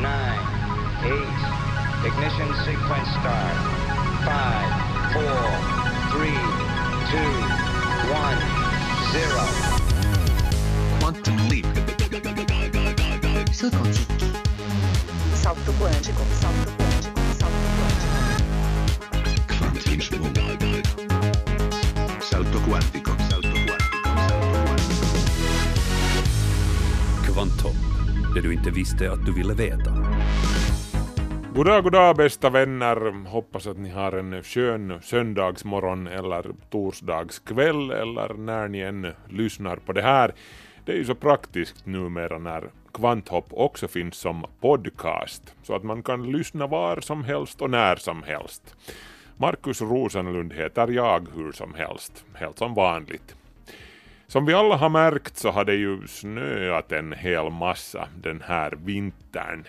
nine, eight. Ignition sequence start. Five, four, three, two, one, zero. Quantum leap. Saut quantique. Salto quântico, salto quântico, salto quântico. Kvantismo. Salto quantico. Salto quantico. Salto quantico. Kvanthopp, det du inte visste att du ville veta. Goddag, goddag bästa vänner. Hoppas att ni har en skön söndagsmorgon eller torsdagskväll eller när ni än lyssnar på det här. Det är ju så praktiskt numera när Kvanthopp också finns som podcast, så att man kan lyssna var som helst och när som helst. Markus Rosenlund heter jag hur som helst, helt som vanligt. Som vi alla har märkt så har det ju snöat en hel massa den här vintern.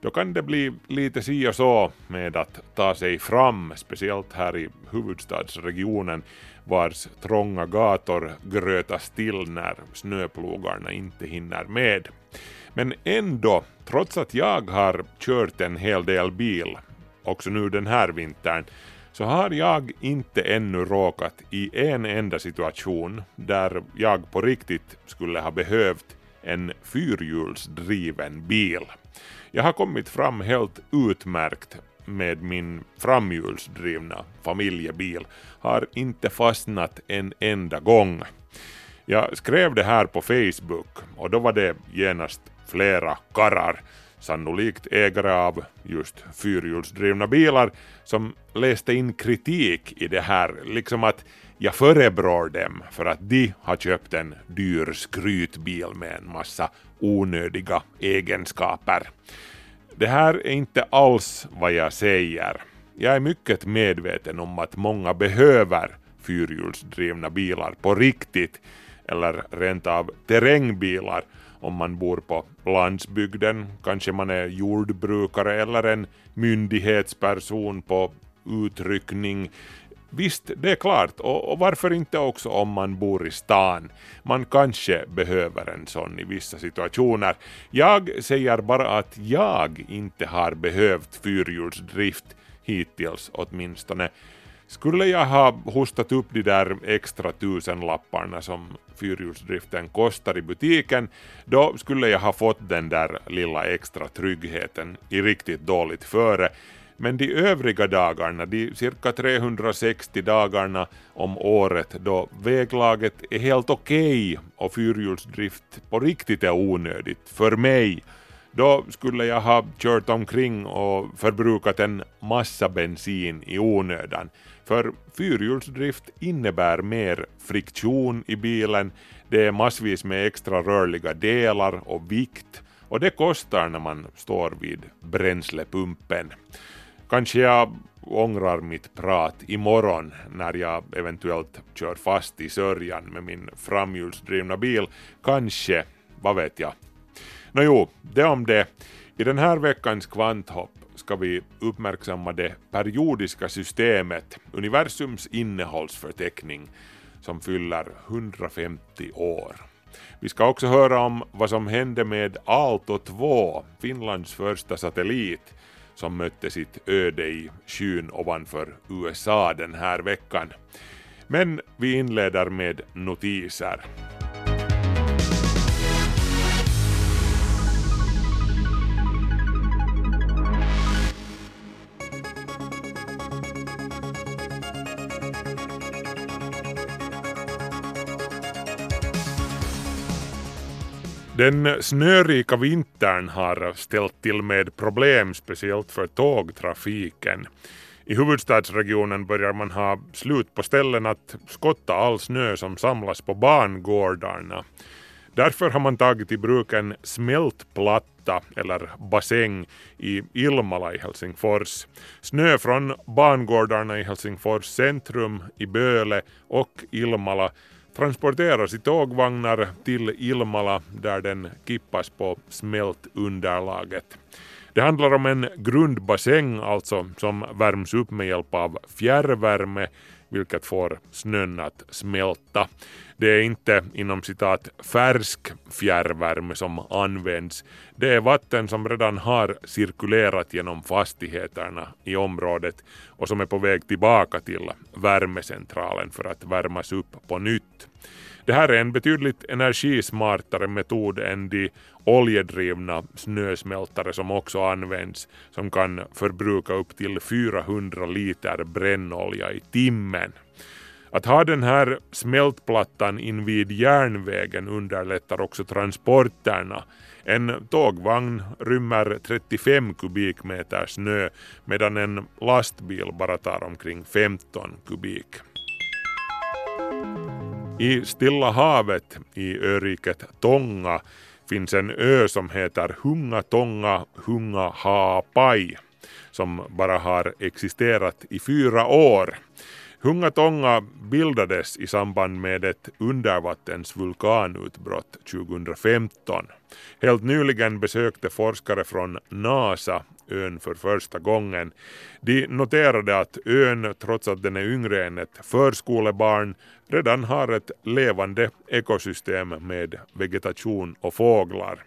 Då kan det bli lite si och så med att ta sig fram, speciellt här i huvudstadsregionen vars trånga gator grötas till när snöplogarna inte hinner med. Men ändå, trots att jag har kört en hel del bil, också nu den här vintern, så har jag inte ännu råkat i en enda situation där jag på riktigt skulle ha behövt en fyrhjulsdriven bil. Jag har kommit fram helt utmärkt med min framhjulsdrivna familjebil, har inte fastnat en enda gång. Jag skrev det här på Facebook och då var det genast flera karrar sannolikt ägare av just fyrhjulsdrivna bilar, som läste in kritik i det här, liksom att jag förebrår dem för att de har köpt en dyr skrytbil med en massa onödiga egenskaper. Det här är inte alls vad jag säger. Jag är mycket medveten om att många behöver fyrhjulsdrivna bilar på riktigt, eller rent av terrängbilar om man bor på landsbygden, kanske man är jordbrukare eller en myndighetsperson på utryckning. Visst, det är klart, och, och, varför inte också om man bor i stan? Man kanske behöver en sån i vissa situationer. Jag säger bara att jag inte har behövt fyrhjulsdrift hittills åtminstone. Skulle jag ha hostat upp de där extra tusenlapparna som fyrhjulsdriften kostar i butiken, då skulle jag ha fått den där lilla extra tryggheten i riktigt dåligt före. Men de övriga dagarna, de cirka 360 dagarna om året då väglaget är helt okej okay och fyrhjulsdrift på riktigt är onödigt, för mig, då skulle jag ha kört omkring och förbrukat en massa bensin i onödan. För fyrhjulsdrift innebär mer friktion i bilen, det är massvis med extra rörliga delar och vikt och det kostar när man står vid bränslepumpen. Kanske jag ångrar mitt prat imorgon när jag eventuellt kör fast i sörjan med min framhjulsdrivna bil. Kanske, vad vet jag. Nåjo, det om det. I den här veckans kvanthopp ska vi uppmärksamma det periodiska systemet, universums innehållsförteckning, som fyller 150 år. Vi ska också höra om vad som hände med Aalto 2, Finlands första satellit, som mötte sitt öde i skyn ovanför USA den här veckan. Men vi inleder med notiser. Den snörika vintern har ställt till med problem speciellt för tågtrafiken. I huvudstadsregionen börjar man ha slut på ställen att skotta all snö som samlas på bangårdarna. Därför har man tagit i bruk en smältplatta eller bassäng i Ilmala i Helsingfors. Snö från bangårdarna i Helsingfors centrum, i Böle och Ilmala transporteras i tågvagnar till Ilmala där den kippas på smältunderlaget. Det handlar om en grundbassäng alltså som värms upp med hjälp av fjärrvärme vilket får snön att smälta. Det är inte inom citat färsk fjärrvärme som används. Det är vatten som redan har cirkulerat genom fastigheterna i området och som är på väg tillbaka till värmecentralen för att värmas upp på nytt. Det här är en betydligt energismartare metod än de oljedrivna snösmältare som också används som kan förbruka upp till 400 liter brännolja i timmen. Att ha den här smältplattan invid järnvägen underlättar också transporterna. En tågvagn rymmer 35 kubikmeter snö medan en lastbil bara tar omkring 15 kubik. I Stilla havet i öriket Tonga finns en ö som heter Hunga Tonga Hunga som bara har existerat i fyra år. Hunga Tonga bildades i samband med ett undervattensvulkanutbrott 2015. Helt nyligen besökte forskare från NASA ön för första gången. De noterade att ön, trots att den är yngre än ett förskolebarn, redan har ett levande ekosystem med vegetation och fåglar.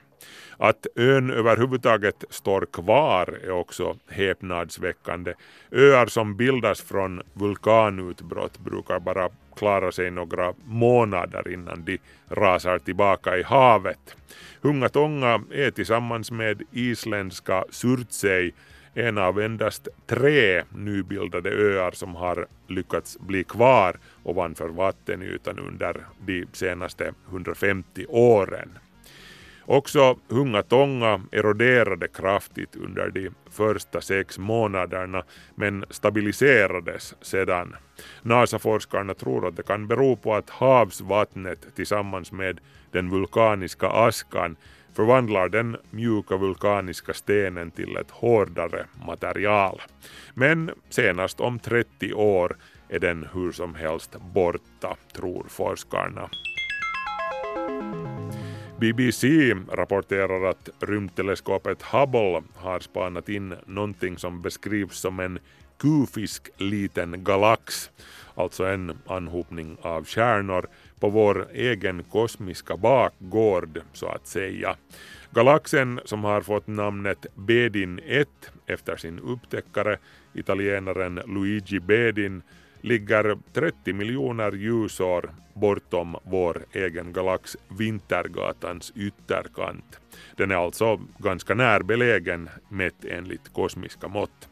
Att ön överhuvudtaget står kvar är också häpnadsväckande. Öar som bildas från vulkanutbrott brukar bara klara sig några månader innan de rasar tillbaka i havet. Hungatonga är tillsammans med isländska Surtsey en av endast tre nybildade öar som har lyckats bli kvar ovanför vattenytan under de senaste 150 åren. Också Hunga Tonga eroderade kraftigt under de första sex månaderna men stabiliserades sedan. NASA-forskarna tror att det kan bero på att havsvattnet tillsammans med den vulkaniska askan förvandlar den mjuka vulkaniska stenen till ett hårdare material. Men senast om 30 år är den hur som helst borta, tror forskarna. BBC rapporterar att rymdteleskopet Hubble har spanat in någonting som beskrivs som en kufisk liten galax, alltså en anhopning av stjärnor på vår egen kosmiska bakgård så att säga. Galaxen som har fått namnet Bedin 1 efter sin upptäckare, italienaren Luigi Bedin, ligger 30 miljoner ljusår bortom vår egen galax Vintergatans ytterkant. Den är alltså ganska närbelägen mätt enligt kosmiska mått.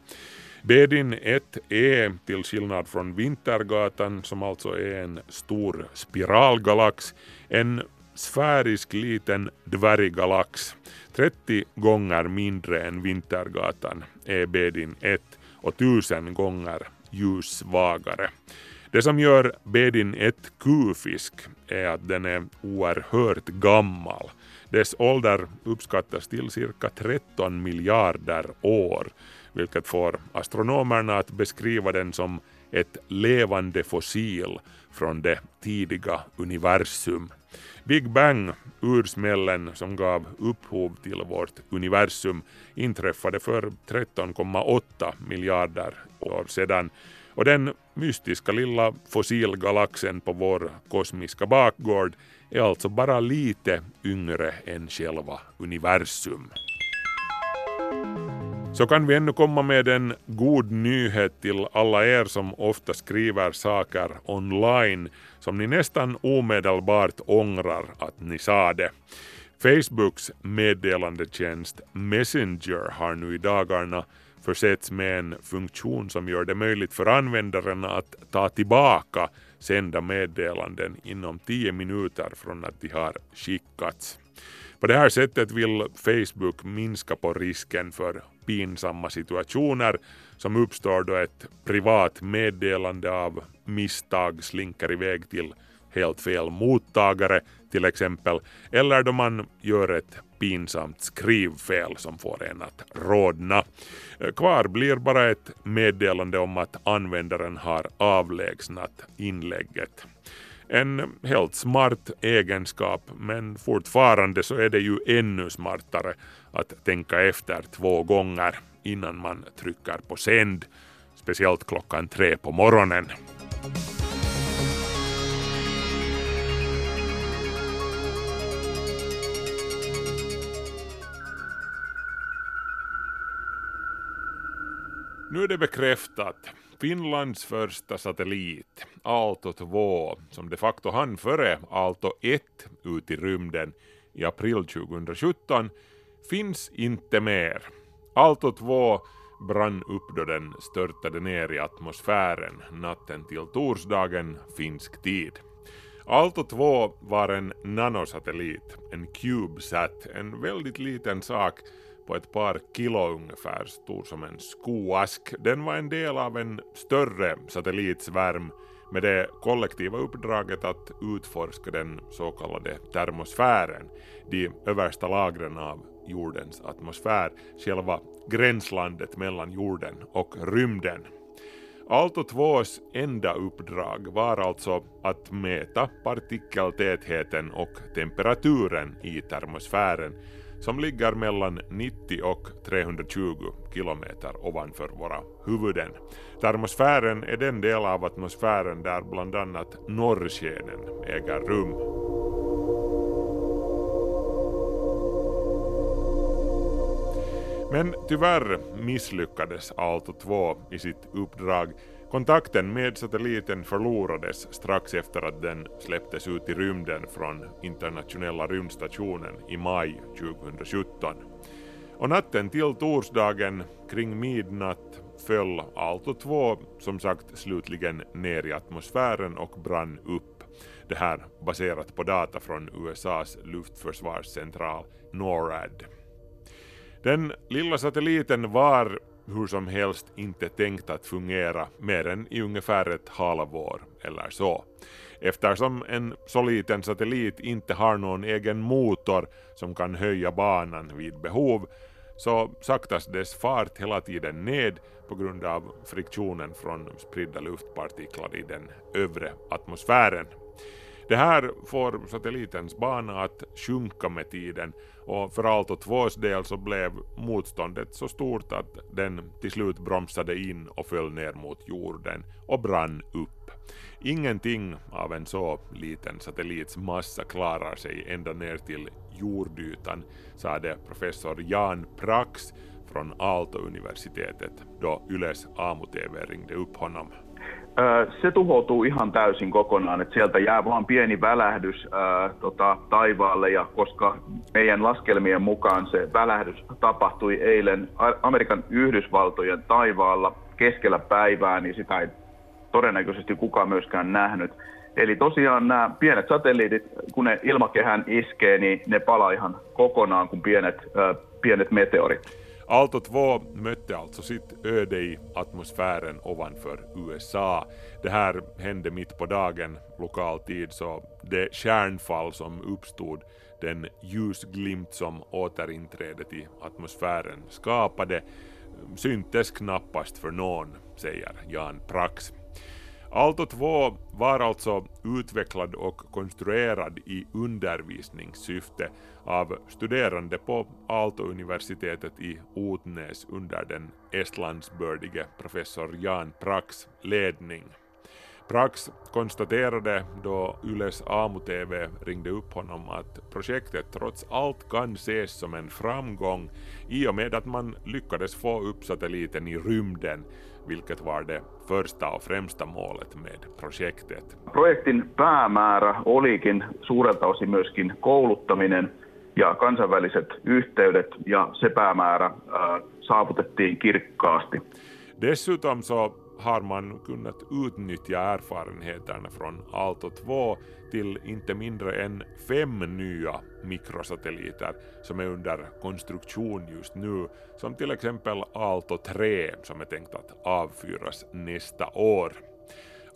Bedin 1 är, e, till skillnad från Vintergatan som alltså är en stor spiralgalax, en sfärisk liten dvärggalax. 30 gånger mindre än Vintergatan är Bedin 1 och tusen gånger ljussvagare. Det som gör Bedin 1 kufisk är att den är oerhört gammal. Dess ålder uppskattas till cirka 13 miljarder år, vilket får astronomerna att beskriva den som ett levande fossil från det tidiga universum. Big Bang, ursmällen som gav upphov till vårt universum, inträffade för 13,8 miljarder år sedan och den mystiska lilla fossilgalaxen på vår kosmiska bakgård är alltså bara lite yngre än själva universum. Så kan vi ännu komma med en god nyhet till alla er som ofta skriver saker online som ni nästan omedelbart ångrar att ni sa det. Facebooks meddelandetjänst Messenger har nu i dagarna försetts med en funktion som gör det möjligt för användaren att ta tillbaka sända meddelanden inom 10 minuter från att de har skickats. På det här sättet vill Facebook minska på risken för pinsamma situationer som uppstår då ett privat meddelande av misstag slinker iväg till helt fel mottagare till exempel, eller då man gör ett pinsamt skrivfel som får en att rodna. Kvar blir bara ett meddelande om att användaren har avlägsnat inlägget. En helt smart egenskap men fortfarande så är det ju ännu smartare att tänka efter två gånger innan man trycker på sänd, speciellt klockan tre på morgonen. Nu är det bekräftat. Finlands första satellit, Aalto 2, som de facto hann före Aalto 1 ut i rymden i april 2017, finns inte mer. Aalto 2 brann upp då den störtade ner i atmosfären natten till torsdagen finsk tid. Aalto 2 var en nanosatellit, en CubeSat, en väldigt liten sak på ett par kilo ungefär, stor som en skoask. Den var en del av en större satellitsvärm med det kollektiva uppdraget att utforska den så kallade termosfären, de översta lagren av jordens atmosfär, själva gränslandet mellan jorden och rymden. Aalto 2s enda uppdrag var alltså att mäta partikeltätheten och temperaturen i termosfären som ligger mellan 90 och 320 kilometer ovanför våra huvuden. Termosfären är den del av atmosfären där bland annat norrskenen äger rum. Men tyvärr misslyckades Aalto 2 i sitt uppdrag. Kontakten med satelliten förlorades strax efter att den släpptes ut i rymden från internationella rymdstationen i maj 2017. Och natten till torsdagen kring midnatt föll Aalto 2 som sagt slutligen ner i atmosfären och brann upp. Det här baserat på data från USAs luftförsvarscentral NORAD. Den lilla satelliten var hur som helst inte tänkt att fungera mer än i ungefär ett halvår eller så. Eftersom en så liten satellit inte har någon egen motor som kan höja banan vid behov så saktas dess fart hela tiden ned på grund av friktionen från spridda luftpartiklar i den övre atmosfären. Det här får satellitens bana att sjunka med tiden och för Aalto 2s del så blev motståndet så stort att den till slut bromsade in och föll ner mot jorden och brann upp. Ingenting av en så liten satellits massa klarar sig ända ner till jordytan, sade professor Jan Prax från Aalto-universitetet då Yles AMU-TV ringde upp honom. Se tuhoutuu ihan täysin kokonaan, että sieltä jää vain pieni välähdys ää, tota, taivaalle ja koska meidän laskelmien mukaan se välähdys tapahtui eilen Amerikan Yhdysvaltojen taivaalla keskellä päivää, niin sitä ei todennäköisesti kukaan myöskään nähnyt. Eli tosiaan nämä pienet satelliitit, kun ne ilmakehään iskee, niin ne palaa ihan kokonaan kuin pienet, ää, pienet meteorit. Aalto 2 mötte alltså sitt öde i atmosfären ovanför USA. Det här hände mitt på dagen lokal tid så det kärnfall som uppstod, den ljusglimt som återinträdet i atmosfären skapade, syntes knappast för någon, säger Jan Prax. Aalto 2 var alltså utvecklad och konstruerad i undervisningssyfte av studerande på Aalto-universitetet i Otnäs under den estlandsbördige professor Jan Prax ledning. Prax konstaterade då Yles AMU-TV ringde upp honom att projektet trots allt kan ses som en framgång i och med att man lyckades få upp satelliten i rymden vilket var det första och främsta målet med projektet. Projektin päämäärä olikin suurelta osin myöskin kouluttaminen ja kansainväliset yhteydet ja se päämäärä ää, saavutettiin kirkkaasti. Dessutom så har man kunnat utnyttja erfarenheterna från Aalto 2 till inte mindre än fem nya mikrosatelliter som är under konstruktion just nu, som till exempel Aalto 3 som är tänkt att avfyras nästa år.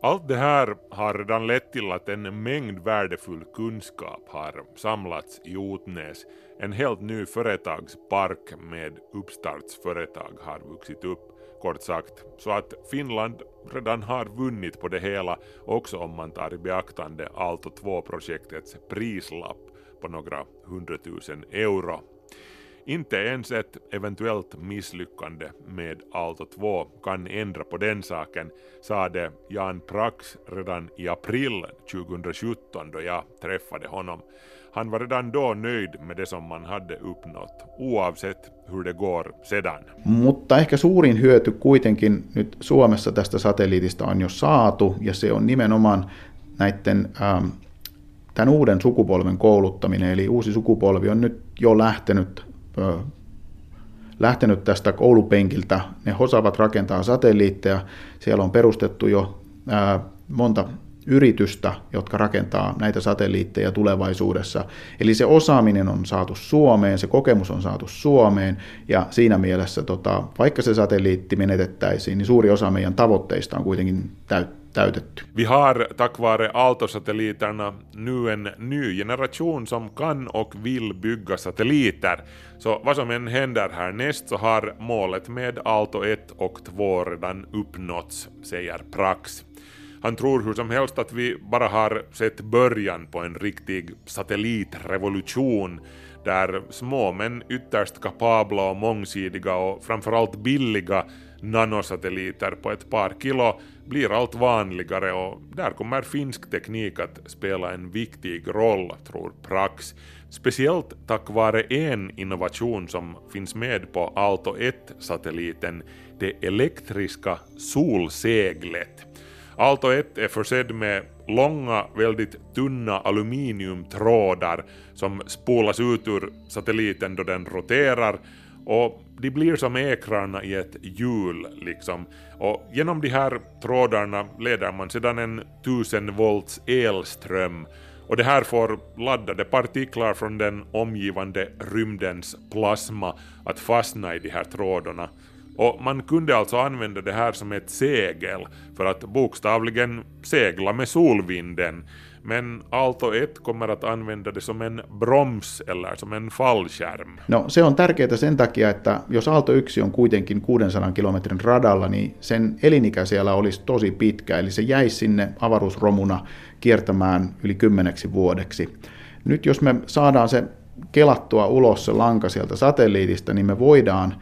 Allt det här har redan lett till att en mängd värdefull kunskap har samlats i Otnäs. En helt ny företagspark med uppstartsföretag har vuxit upp kort sagt, så att Finland redan har vunnit på det hela också om man tar i beaktande Aalto 2-projektets prislapp på några hundratusen euro. Inte ens ett eventuellt misslyckande med Aalto 2 kan ändra på den saken, sade Jan Prax redan i april 2017 då jag träffade honom. Han var redan då nöjd med det som man hade uppnått, oavsett hur det går sedan. Mutta ehkä suurin hyöty kuitenkin nyt Suomessa tästä satelliitista on jo saatu, ja se on nimenomaan näiden ähm, tämän uuden sukupolven kouluttaminen. Eli uusi sukupolvi on nyt jo lähtenyt, lähtenyt tästä koulupenkiltä. Ne osaavat rakentaa satelliitteja. Siellä on perustettu jo ää, monta yritystä, jotka rakentaa näitä satelliitteja tulevaisuudessa. Eli se osaaminen on saatu Suomeen, se kokemus on saatu Suomeen, ja siinä mielessä, tota, vaikka se satelliitti menetettäisiin, niin suuri osa meidän tavoitteista on kuitenkin täyttä täytetty. Vi har tack vare Aalto-satelliterna nu en ny generation som kan och vill bygga satelliter. Så vad som än händer härnäst så har målet med Aalto 1 och 2 redan uppnåtts, säger Prax. Han tror hur som helst att vi bara har sett början på en riktig satellitrevolution där små men ytterst kapabla och mångsidiga och framförallt billiga nanosatelliter på ett par kilo blir allt vanligare och där kommer finsk teknik att spela en viktig roll, tror Prax. Speciellt tack vare en innovation som finns med på Aalto 1-satelliten, det elektriska solseglet. Alto 1 är försedd med långa, väldigt tunna aluminiumtrådar som spolas ut ur satelliten då den roterar och de blir som ekrarna i ett hjul liksom. Och genom de här trådarna leder man sedan en 1000 volts elström och det här får laddade partiklar från den omgivande rymdens plasma att fastna i de här trådarna. Och man kunde alltså använda det här som ett segel för att bokstavligen segla med solvinden men Aalto 1 kommer att använda det som en broms eller som en fallskärm. No se on tärkeää sen takia, että jos Aalto 1 on kuitenkin 600 kilometrin radalla, niin sen elinikä siellä olisi tosi pitkä, eli se jäisi sinne avaruusromuna kiertämään yli kymmeneksi vuodeksi. Nyt jos me saadaan se kelattua ulos se lanka sieltä satelliitista, niin me voidaan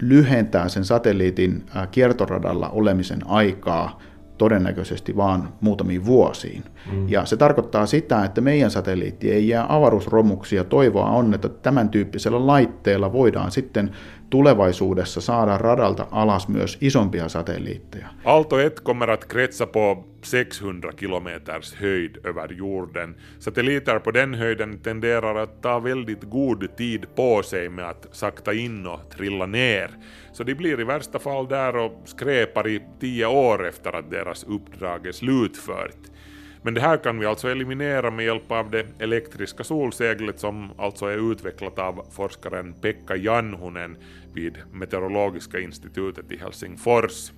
lyhentää sen satelliitin kiertoradalla olemisen aikaa todennäköisesti vaan muutamiin vuosiin. Mm. Ja se tarkoittaa sitä, että meidän satelliitti ei jää avaruusromuksi ja toivoa on, että tämän tyyppisellä laitteella voidaan sitten tulevaisuudessa saada radalta alas myös isompia satelliitteja. Alto 1 kommer att kretsa på 600 kilometers höjd över jorden. Satelliter på den höjden tenderar att ta väldigt god tid på sig med att sakta in och trilla ner. Så de blir i värsta fall där och skräpar i tio år efter att deras uppdrag är slutfört. Men det här kan vi alltså eliminera med hjälp av det elektriska solseglet som alltså är utvecklat av forskaren Pekka Janhunen vid Meteorologiska institutet i Helsingfors.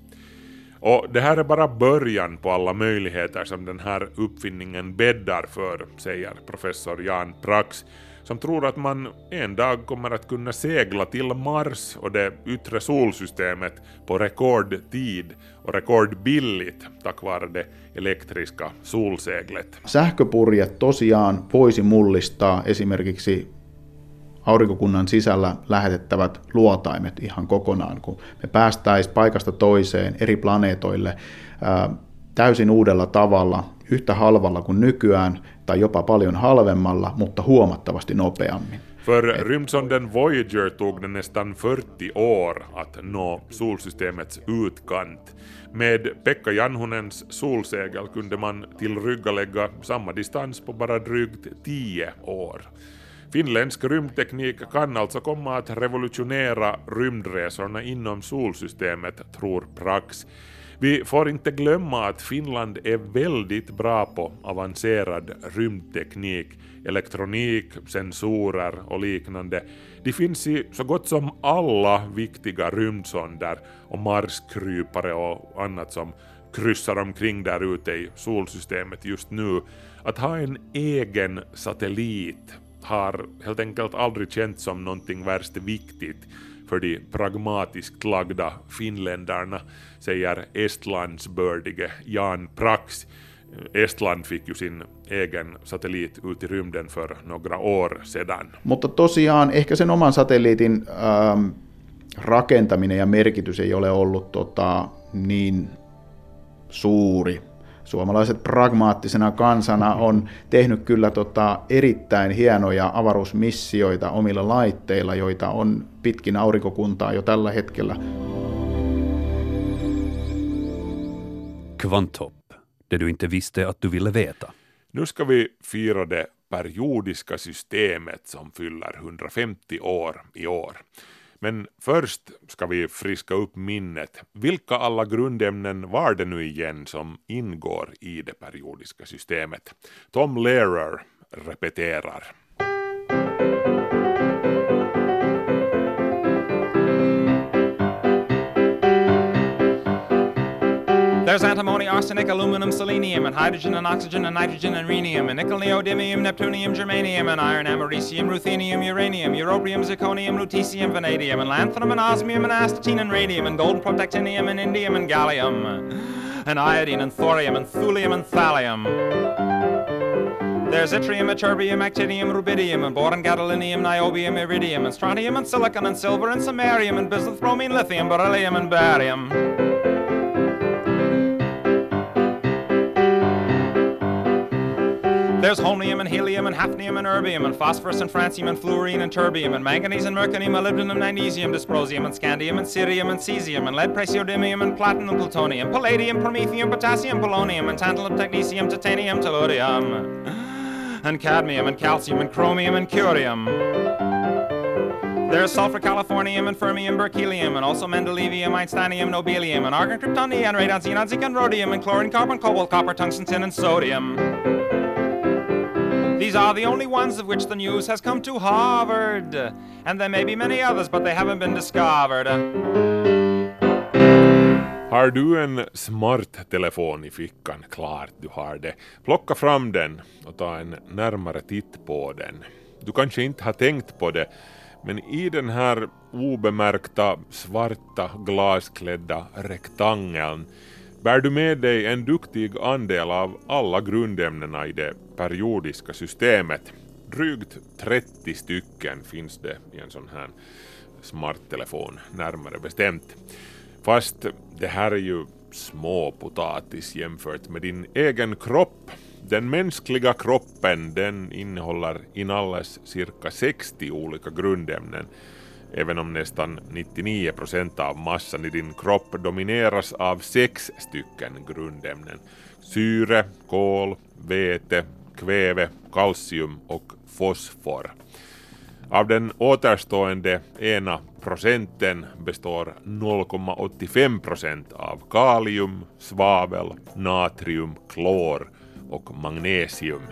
Och det här är bara början på alla möjligheter som den här uppfinningen bäddar för, säger professor Jan Prax, som tror att man en dag kommer att kunna segla till Mars och det yttre solsystemet på rekordtid och rekordbilligt tack vare det elektriska solseglet. Sähköpurjet tosiaan voisi mullistaa esimerkiksi aurinkokunnan sisällä lähetettävät luotaimet ihan kokonaan, kun me päästäisiin paikasta toiseen eri planeetoille ää, täysin uudella tavalla, yhtä halvalla kuin nykyään, tai jopa paljon halvemmalla, mutta huomattavasti nopeammin. För rymdsonden Voyager tog det nästan 40 år att nå solsystemets utkant. Med Pekka Janhunens solsegel kunde man tillryggalägga samma distans på bara drygt 10 år. Finländsk rymdteknik kan alltså komma att revolutionera rymdresorna inom solsystemet, tror Prax. Vi får inte glömma att Finland är väldigt bra på avancerad rymdteknik, elektronik, sensorer och liknande. De finns i så gott som alla viktiga rymdsonder och marskrypare och annat som kryssar omkring där ute i solsystemet just nu. Att ha en egen satellit har helt enkelt aldrig känts som någonting värst viktigt för de pragmatiskt lagda finländarna, säger Estlandsbördige Jan Prax. Estland fick ju sin egen satellit ut i rymden för några år sedan. Mutta tosiaan ehkä sen oman satelliitin ähm, rakentaminen ja merkitys ei ole ollut tota, niin suuri. Suomalaiset pragmaattisena kansana on tehnyt kyllä tota, erittäin hienoja avaruusmissioita omilla laitteilla, joita on pitkin aurinkokuntaa jo tällä hetkellä. Kvanthopp, det du inte visste att du ville veta. Nu ska vi fira det periodiska systemet som fyller 150 år i år. Men först ska vi friska upp minnet. Vilka alla grundämnen var det nu igen som ingår i det periodiska systemet? Tom Lehrer repeterar. Arsenic, aluminum, selenium, and hydrogen and oxygen and nitrogen and rhenium, and nickel, neodymium, neptunium, germanium, and iron, americium, ruthenium, uranium, europium, zirconium, lutetium, vanadium, and lanthanum, and osmium, and astatine, and radium, and golden protactinium, and indium, and gallium, and iodine, and thorium, and thulium, and thallium. There's yttrium, ytterbium, actinium, rubidium, and boron, gadolinium, niobium, iridium, and strontium, and silicon, and silver, and samarium, and bismuth, bromine, lithium, beryllium, and barium. There's holmium and helium and hafnium and erbium and phosphorus and francium and fluorine and terbium and manganese and mercury, molybdenum, magnesium, dysprosium and scandium and cerium and cesium and lead, praseodymium and platinum, plutonium, palladium, promethium, potassium, polonium and tantalum, technetium, titanium, tellurium and cadmium and calcium and chromium and curium. There's sulfur, californium, and fermium, berkelium, and also mendelevium, einsteinium, nobelium, and argon, krypton, neon, radon, xenon, zinc, and rhodium, and chlorine, carbon, cobalt, copper, tungsten, tin, and sodium. These are the only ones of which the news has come to Harvard. And there may be many others, but they haven't been discovered. Har du en smart telefon i fickan? Klart du har det. Plocka fram den och ta en närmare titt på den. Du kanske inte har tänkt på det, men i den här obemärkta svarta glasklädda rektangeln bär du med dig en duktig andel av alla grundämnena i det periodiska systemet. Drygt 30 stycken finns det i en sån här smarttelefon, närmare bestämt. Fast det här är ju småpotatis jämfört med din egen kropp. Den mänskliga kroppen den innehåller inalles cirka 60 olika grundämnen även om nästan 99 procent av massan i din kropp domineras av sex stycken grundämnen. Syre, kol, vete, kväve, kalcium och fosfor. Av den återstående ena procenten består 0,85 procent av kalium, svavel, natrium, klor och magnesium.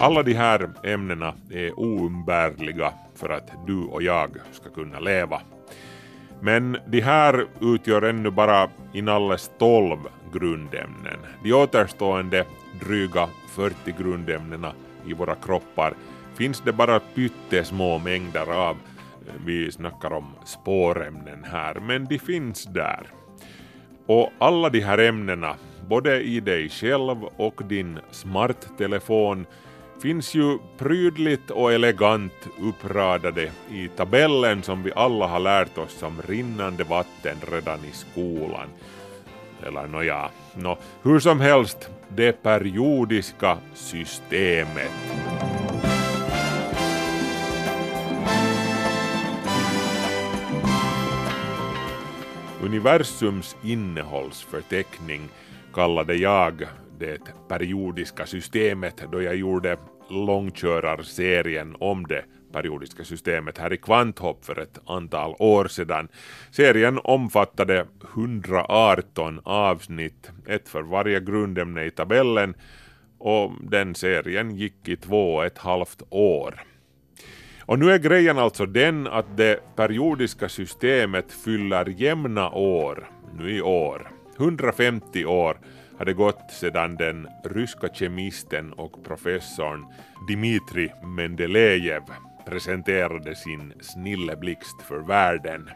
Alla de här ämnena är oumbärliga för att du och jag ska kunna leva. Men de här utgör ännu bara inalles 12 grundämnen. De återstående dryga 40 grundämnena i våra kroppar finns det bara pyttesmå mängder av. Vi snackar om spårämnen här, men de finns där. Och alla de här ämnena, både i dig själv och din smarttelefon, finns ju prydligt och elegant uppradade i tabellen som vi alla har lärt oss som rinnande vatten redan i skolan. Eller nåja, nå, hur som helst, det periodiska systemet. Universums innehållsförteckning kallade jag det periodiska systemet då jag gjorde långkörarserien om det periodiska systemet här i Kvanthopp för ett antal år sedan. Serien omfattade 118 avsnitt, ett för varje grundämne i tabellen och den serien gick i två och ett halvt år. Och nu är grejen alltså den att det periodiska systemet fyller jämna år nu i år, 150 år hade gått sedan den ryska kemisten och professorn Dmitrij Mendelejev presenterade sin snilleblixt för världen.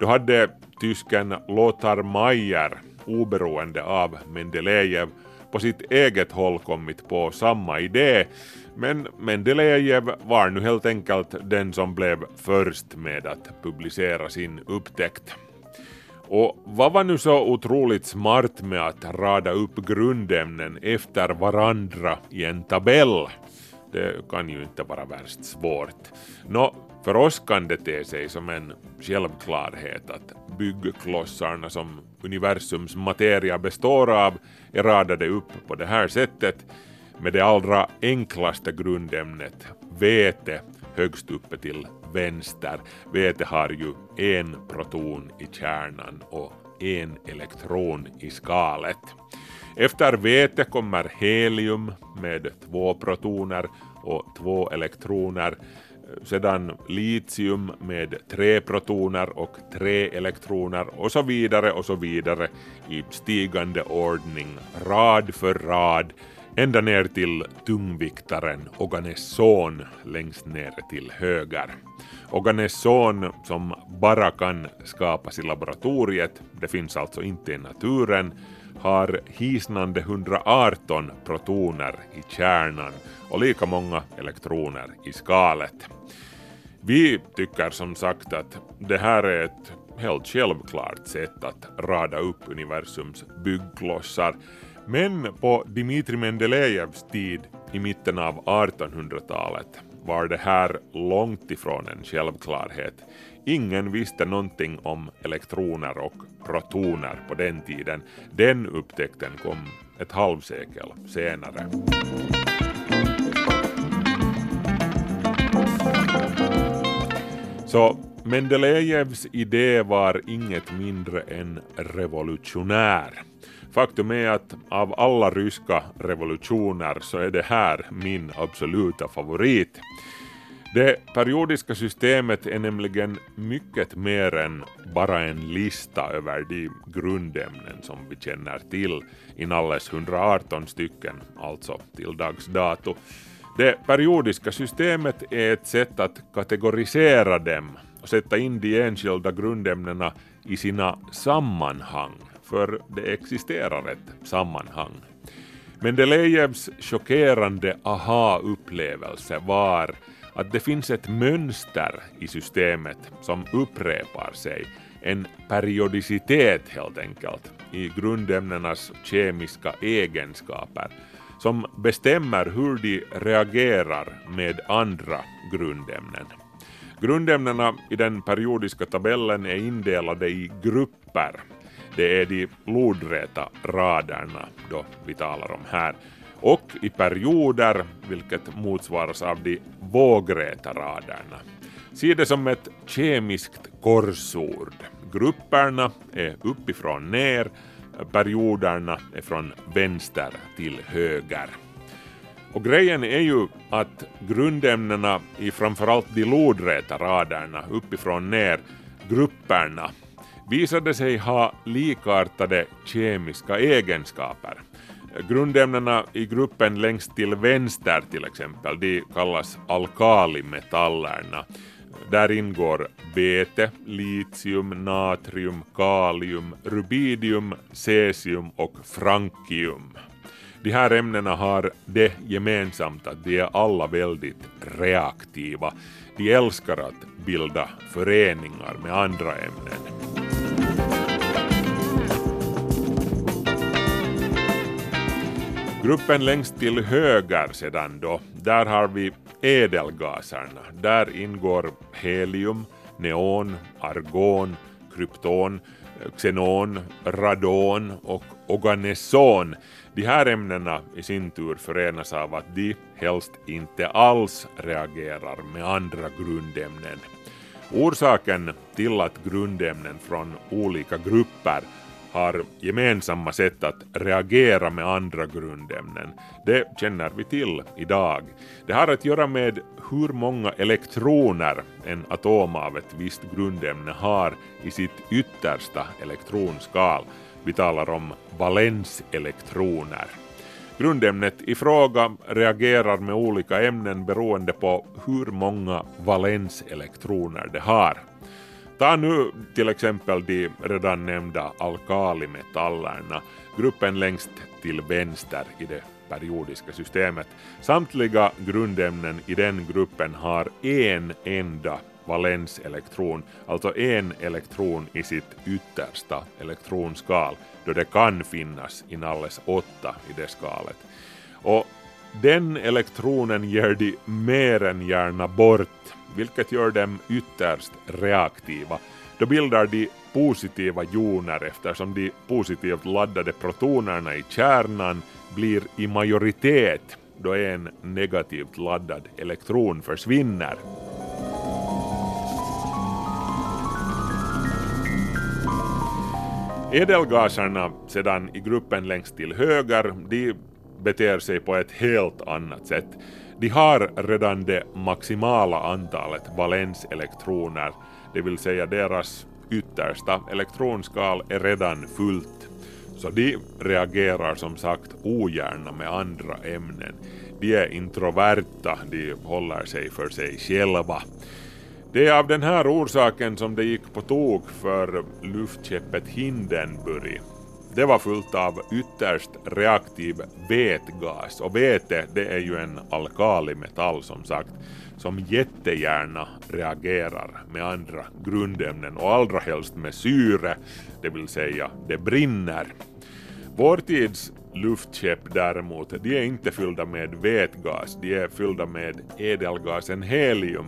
Då hade tysken Lothar Mayer, oberoende av Mendelejev, på sitt eget håll kommit på samma idé, men Mendelejev var nu helt enkelt den som blev först med att publicera sin upptäckt. Och vad var nu så otroligt smart med att rada upp grundämnen efter varandra i en tabell? Det kan ju inte vara värst svårt. Nå, för oss kan det te sig som en självklarhet att byggklossarna som universums materia består av är radade upp på det här sättet med det allra enklaste grundämnet, vete, högst uppe till vänster. Vete har ju en proton i kärnan och en elektron i skalet. Efter vete kommer helium med två protoner och två elektroner sedan litium med tre protoner och tre elektroner och så vidare och så vidare i stigande ordning, rad för rad, ända ner till tungviktaren Oganesson längst ner till höger. Oganesson som bara kan skapas i laboratoriet, det finns alltså inte i naturen, har hisnande 118 protoner i kärnan och lika många elektroner i skalet. Vi tycker som sagt att det här är ett helt självklart sätt att rada upp universums byggklossar, men på Dmitrij Mendelejevs tid i mitten av 1800-talet var det här långt ifrån en självklarhet. Ingen visste någonting om elektroner och protoner på den tiden. Den upptäckten kom ett halvsekel senare. Så Mendelejevs idé var inget mindre än revolutionär. Faktum är att av alla ryska revolutioner så är det här min absoluta favorit. Det periodiska systemet är nämligen mycket mer än bara en lista över de grundämnen som vi känner till, inalles 118 stycken, alltså till dags dato. Det periodiska systemet är ett sätt att kategorisera dem och sätta in de enskilda grundämnena i sina sammanhang, för det existerar ett sammanhang. Mendelejevs chockerande aha-upplevelse var att det finns ett mönster i systemet som upprepar sig, en periodicitet helt enkelt, i grundämnenas kemiska egenskaper som bestämmer hur de reagerar med andra grundämnen. Grundämnena i den periodiska tabellen är indelade i grupper. Det är de lodräta raderna då vi talar om här. Och i perioder, vilket motsvaras av de vågräta raderna. Se det som ett kemiskt korsord. Grupperna är uppifrån ner perioderna är från vänster till höger. Och grejen är ju att grundämnena i framförallt de lodräta raderna uppifrån ner, grupperna, visade sig ha likartade kemiska egenskaper. Grundämnena i gruppen längst till vänster till exempel, de kallas alkalimetallerna där ingår bete, litium, natrium, kalium, rubidium, cesium och frankium. De här ämnena har det gemensamt att de är alla väldigt reaktiva. De älskar att bilda föreningar med andra ämnen. Gruppen längst till höger sedan då, där har vi ädelgaserna. Där ingår helium, neon, argon, krypton, xenon, radon och oganeson. De här ämnena i sin tur förenas av att de helst inte alls reagerar med andra grundämnen. Orsaken till att grundämnen från olika grupper har gemensamma sätt att reagera med andra grundämnen. Det känner vi till idag. Det har att göra med hur många elektroner en atom av ett visst grundämne har i sitt yttersta elektronskal. Vi talar om valenselektroner. Grundämnet i fråga reagerar med olika ämnen beroende på hur många valenselektroner det har. Ta nu till exempel de redan nämnda alkalimetallerna, gruppen längst till vänster i det periodiska systemet. Samtliga grundämnen i den gruppen har en enda valenselektron, alltså en elektron i sitt yttersta elektronskal, då det kan finnas inalles åtta i det skalet. Och den elektronen ger de mer än gärna bort, vilket gör dem ytterst reaktiva. Då bildar de positiva joner eftersom de positivt laddade protonerna i kärnan blir i majoritet då en negativt laddad elektron försvinner. Edelgaserna sedan i gruppen längst till höger, de beter sig på ett helt annat sätt. De har redan det maximala antalet valenselektroner, det vill säga deras yttersta elektronskal är redan fullt. Så de reagerar som sagt ogärna med andra ämnen. De är introverta, de håller sig för sig själva. Det är av den här orsaken som det gick på tok för luftskeppet Hindenburg. Det var fullt av ytterst reaktiv vätgas. Och väte det är ju en alkalimetall som sagt som jättegärna reagerar med andra grundämnen. Och allra helst med syre, det vill säga det brinner. Vår tids luftskepp däremot, de är inte fyllda med vätgas, de är fyllda med ädelgasen helium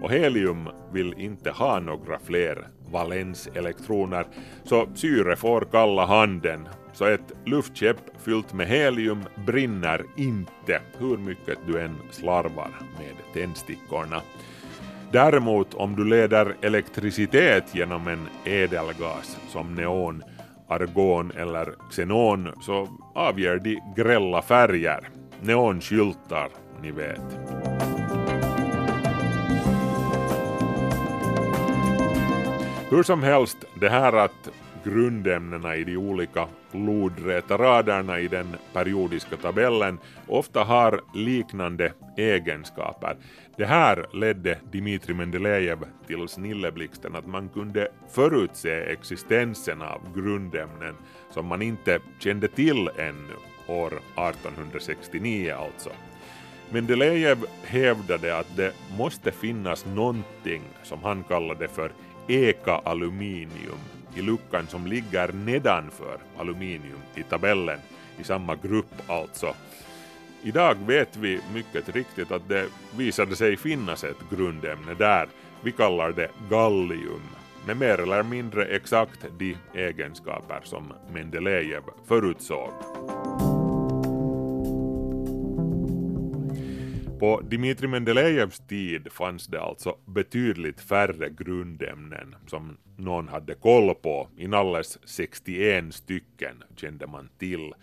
och helium vill inte ha några fler valenselektroner, så syre får kalla handen. Så ett luftskepp fyllt med helium brinner inte hur mycket du än slarvar med tändstickorna. Däremot om du leder elektricitet genom en ädelgas som neon, argon eller xenon så avger de grälla färger. Neonskyltar, ni vet. Hur som helst, det här att grundämnena i de olika lodräta raderna i den periodiska tabellen ofta har liknande egenskaper. Det här ledde Dmitrij Mendelejev till snilleblixten att man kunde förutse existensen av grundämnen som man inte kände till ännu, år 1869 alltså. Mendelejev hävdade att det måste finnas någonting som han kallade för eka-aluminium i luckan som ligger nedanför aluminium i tabellen, i samma grupp alltså. Idag vet vi mycket riktigt att det visade sig finnas ett grundämne där, vi kallar det gallium, med mer eller mindre exakt de egenskaper som Mendelejev förutsåg. På Dmitrij Mendelejevs tid fanns det alltså betydligt färre grundämnen som någon hade koll på. Inalles 61 stycken kände man till.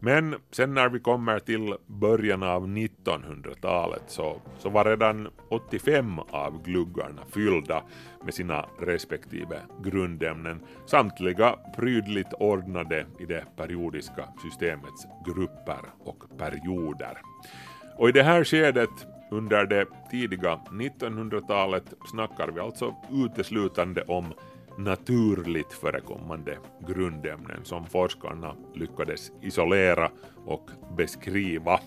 Men sen när vi kommer till början av 1900-talet så, så var redan 85 av gluggarna fyllda med sina respektive grundämnen, samtliga prydligt ordnade i det periodiska systemets grupper och perioder. Och i det här skedet under det tidiga 1900-talet snackar vi alltså uteslutande om naturligt förekommande grundämnen som forskarna lyckades isolera och beskriva.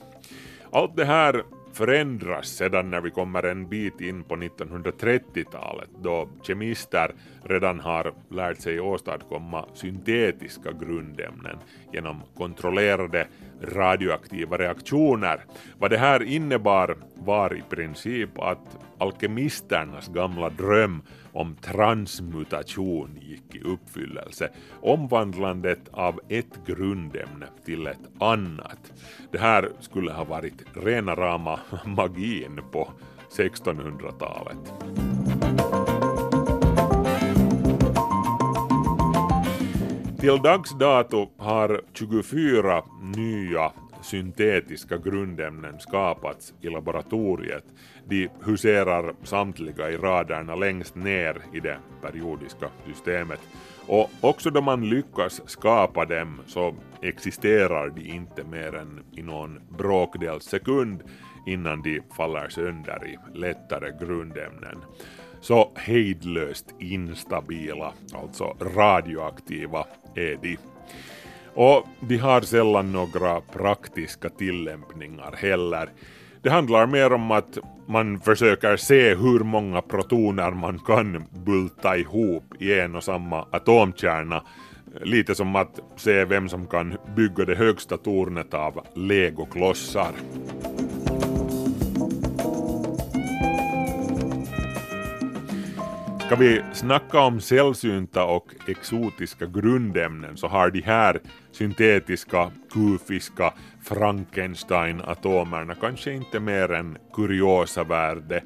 Allt det här förändras sedan när vi kommer en bit in på 1930-talet då kemister redan har lärt sig åstadkomma syntetiska grundämnen genom kontrollerade radioaktiva reaktioner. Vad det här innebar var i princip att alkemisternas gamla dröm om transmutation gick i uppfyllelse, omvandlandet av ett grundämne till ett annat. Det här skulle ha varit rena rama magin på 1600-talet. Till dags dato har 24 nya syntetiska grundämnen skapats i laboratoriet. De huserar samtliga i raderna längst ner i det periodiska systemet. Och också då man lyckas skapa dem så existerar de inte mer än i någon bråkdels sekund innan de faller sönder i lättare grundämnen. Så hejdlöst instabila, alltså radioaktiva, är de. Och de har sällan några praktiska tillämpningar heller. Det handlar mer om att man försöker se hur många protoner man kan bulta ihop i en och samma atomkärna. Lite som att se vem som kan bygga det högsta tornet av legoklossar. Ska vi snacka om sällsynta och exotiska grundämnen så har de här syntetiska, kufiska Frankenstein-atomerna kanske inte mer än kuriosa värde.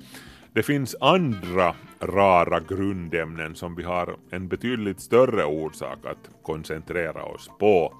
Det finns andra rara grundämnen som vi har en betydligt större orsak att koncentrera oss på.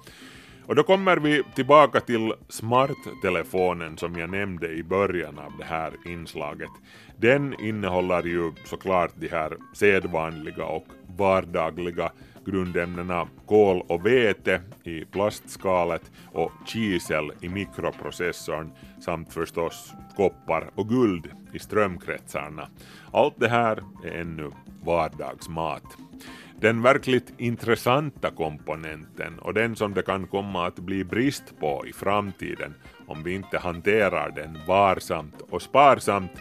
Och då kommer vi tillbaka till smarttelefonen som jag nämnde i början av det här inslaget. Den innehåller ju såklart de här sedvanliga och vardagliga grundämnena kol och vete i plastskalet och kisel i mikroprocessorn samt förstås koppar och guld i strömkretsarna. Allt det här är ännu vardagsmat. Den verkligt intressanta komponenten och den som det kan komma att bli brist på i framtiden om vi inte hanterar den varsamt och sparsamt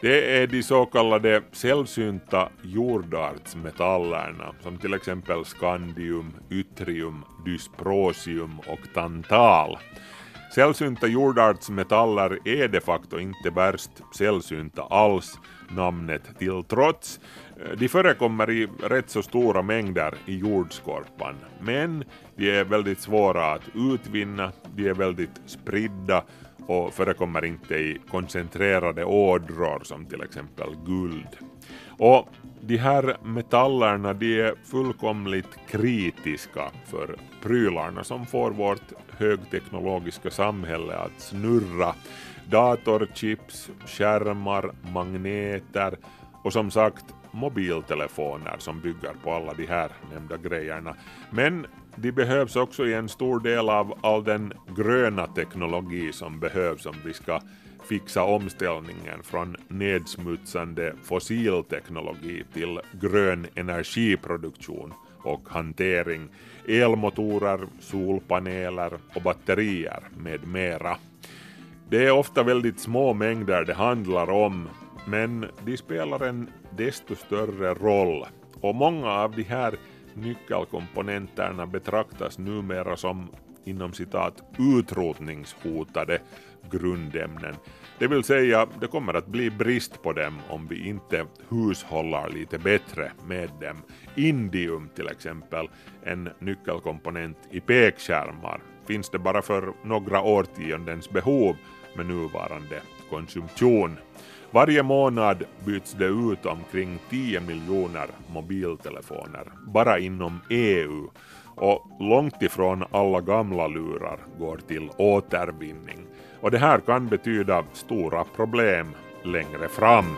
det är de så kallade sällsynta jordartsmetallerna som till exempel skandium, yttrium, dysprosium och tantal. Sällsynta jordartsmetaller är de facto inte värst sällsynta alls, namnet till trots. Eh, de förekommer i rätt så stora mängder i jordskorpan, men de är väldigt svåra att utvinna, de är väldigt spridda och förekommer inte i koncentrerade ådror som till exempel guld. Och de här metallerna de är fullkomligt kritiska för prylarna som får vårt högteknologiska samhälle att snurra. Datorchips, skärmar, magneter och som sagt mobiltelefoner som bygger på alla de här nämnda grejerna. Men de behövs också i en stor del av all den gröna teknologi som behövs om vi ska fixa omställningen från nedsmutsande fossilteknologi till grön energiproduktion och hantering, elmotorer, solpaneler och batterier med mera. Det är ofta väldigt små mängder det handlar om, men de spelar en desto större roll och många av de här nyckelkomponenterna betraktas numera som inom citat utrotningshotade grundämnen. Det vill säga, det kommer att bli brist på dem om vi inte hushållar lite bättre med dem. Indium till exempel, en nyckelkomponent i pekskärmar, finns det bara för några årtiondens behov med nuvarande konsumtion. Varje månad byts det ut omkring 10 miljoner mobiltelefoner, bara inom EU, och långt ifrån alla gamla lurar går till återvinning. Och det här kan betyda stora problem längre fram.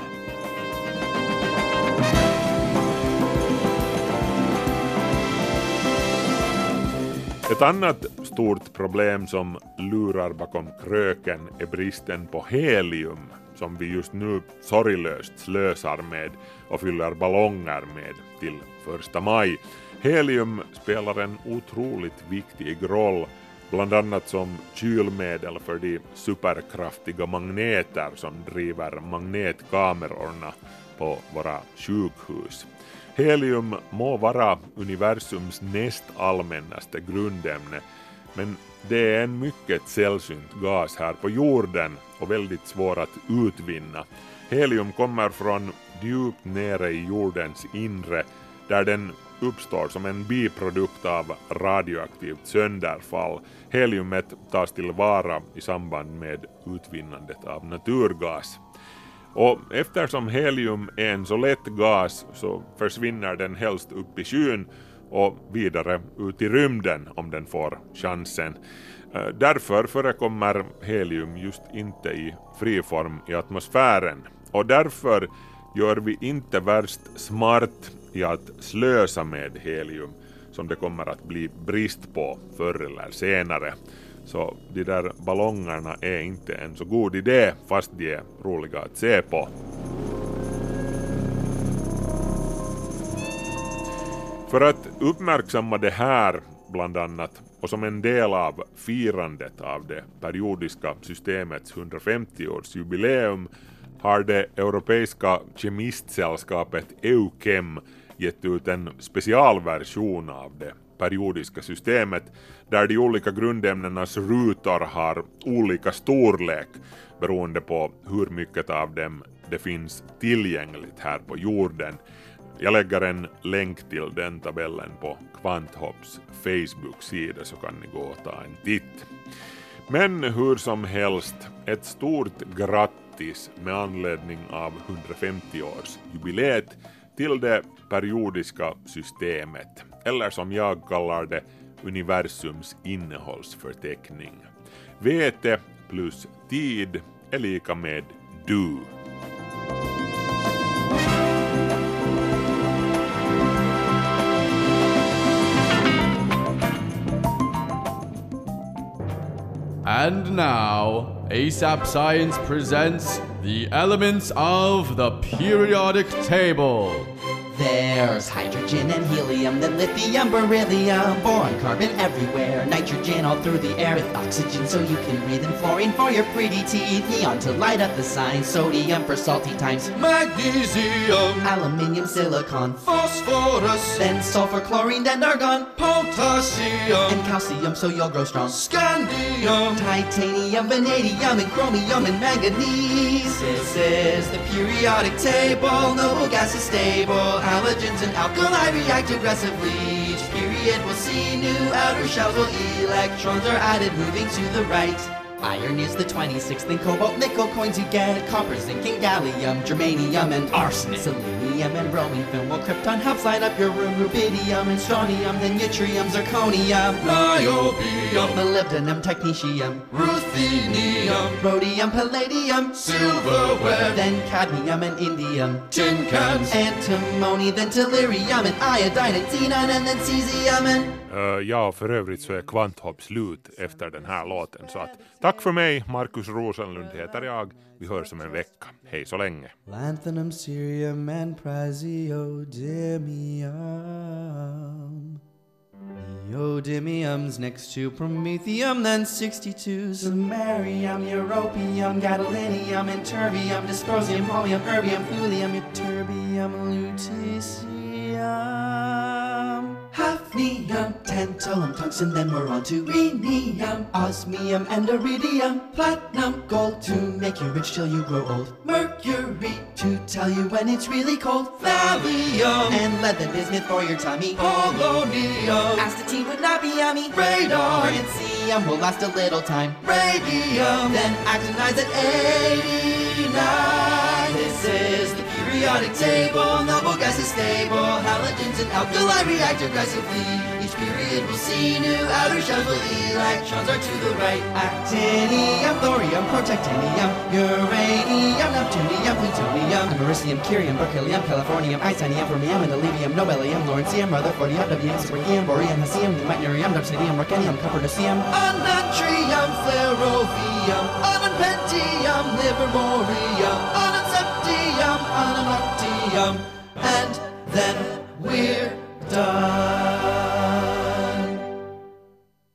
Ett annat stort problem som lurar bakom kröken är bristen på helium som vi just nu sorglöst slösar med och fyller ballonger med till första maj. Helium spelar en otroligt viktig roll, bland annat som kylmedel för de superkraftiga magneter som driver magnetkamerorna på våra sjukhus. Helium må vara universums näst allmännaste grundämne, men det är en mycket sällsynt gas här på jorden och väldigt svår att utvinna. Helium kommer från djupt nere i jordens inre där den uppstår som en biprodukt av radioaktivt sönderfall. Heliumet tas tillvara i samband med utvinnandet av naturgas. Och eftersom helium är en så lätt gas så försvinner den helst upp i skyn och vidare ut i rymden om den får chansen. Eh, därför förekommer helium just inte i fri form i atmosfären och därför gör vi inte värst smart i att slösa med helium som det kommer att bli brist på förr eller senare. Så de där ballongerna är inte en så god idé fast de är roliga att se på. För att uppmärksamma det här bland annat och som en del av firandet av det periodiska systemets 150-årsjubileum har det europeiska kemistsällskapet EUKEM gett ut en specialversion av det periodiska systemet där de olika grundämnenas rutor har olika storlek beroende på hur mycket av dem det finns tillgängligt här på jorden. Jag lägger en länk till den tabellen på Kvanthopps Facebook-sida så kan ni gå och ta en titt. Men hur som helst, ett stort grattis med anledning av 150-årsjubileet till det periodiska systemet, eller som jag kallar det, universums innehållsförteckning. Vete plus tid är lika med du. And now, ASAP Science presents the elements of the periodic table. There's hydrogen and helium, then lithium, beryllium, boron, carbon everywhere, nitrogen all through the air with oxygen so you can breathe, and fluorine for your pretty teeth, neon to light up the sign, sodium for salty times, Magnesium, aluminium, silicon, phosphorus, then sulfur, chlorine, and argon, potassium, and calcium so you'll grow strong. scandium, Titanium, vanadium, and chromium, and manganese. This is the periodic table. Noble gas is stable. Halogens and alkali react aggressively. Each period we'll see new outer shells while electrons are added, moving to the right. Iron is the 26th, then cobalt, nickel coins you get. Copper, zinc, and gallium, germanium, and arsenic. Selenium and bromine film will krypton helps light up your room. Rubidium and strontium, then yttrium, zirconium. niobium, Molybdenum, technetium, ruthenium, rhodium, palladium, silverware, then cadmium and indium, tin cans, antimony, then tellurium, and iodine, and xenon, and then cesium, and Uh, ja, för övrigt så är Kvanthopp slut efter den här låten. Så att, tack för mig, Markus Rosenlund heter jag. Vi hörs om en vecka. Hej så länge. lanthanum, cerium, and praseodymium. Neodymium's next to promethium, then 62 samarium, europium, gadolinium, and terbium, dysprosium, holmium, erbium, thulium, ytterbium, lutetium. Hafnium, tantalum, tungsten, then we're on to rhenium, osmium, and iridium, platinum, gold to make you rich till you grow old, mercury to tell you when it's really cold, thallium, and lead, the bismuth for your tummy, polonium, astatine would not be yummy, radar, francium will last a little time, radium, then actinize at 89. This is periodic table. Noble gas is stable. Halogens and alkali react aggressively. Each period will see new outer shells where electrons are to the right. Actinium, thorium, protactinium, uranium, neptunium, plutonium, americium, curium, berkelium, californium, isonium, fermium, and olivium, nobelium, lawrencium, rutherfordium, wm, sprigium, boreum, hesium, meitnerium, dubsidium, rucanium, copernicium, anatrium, flerovium, anapentium, livermorium, ananseptium, ananoctium, and then we're done.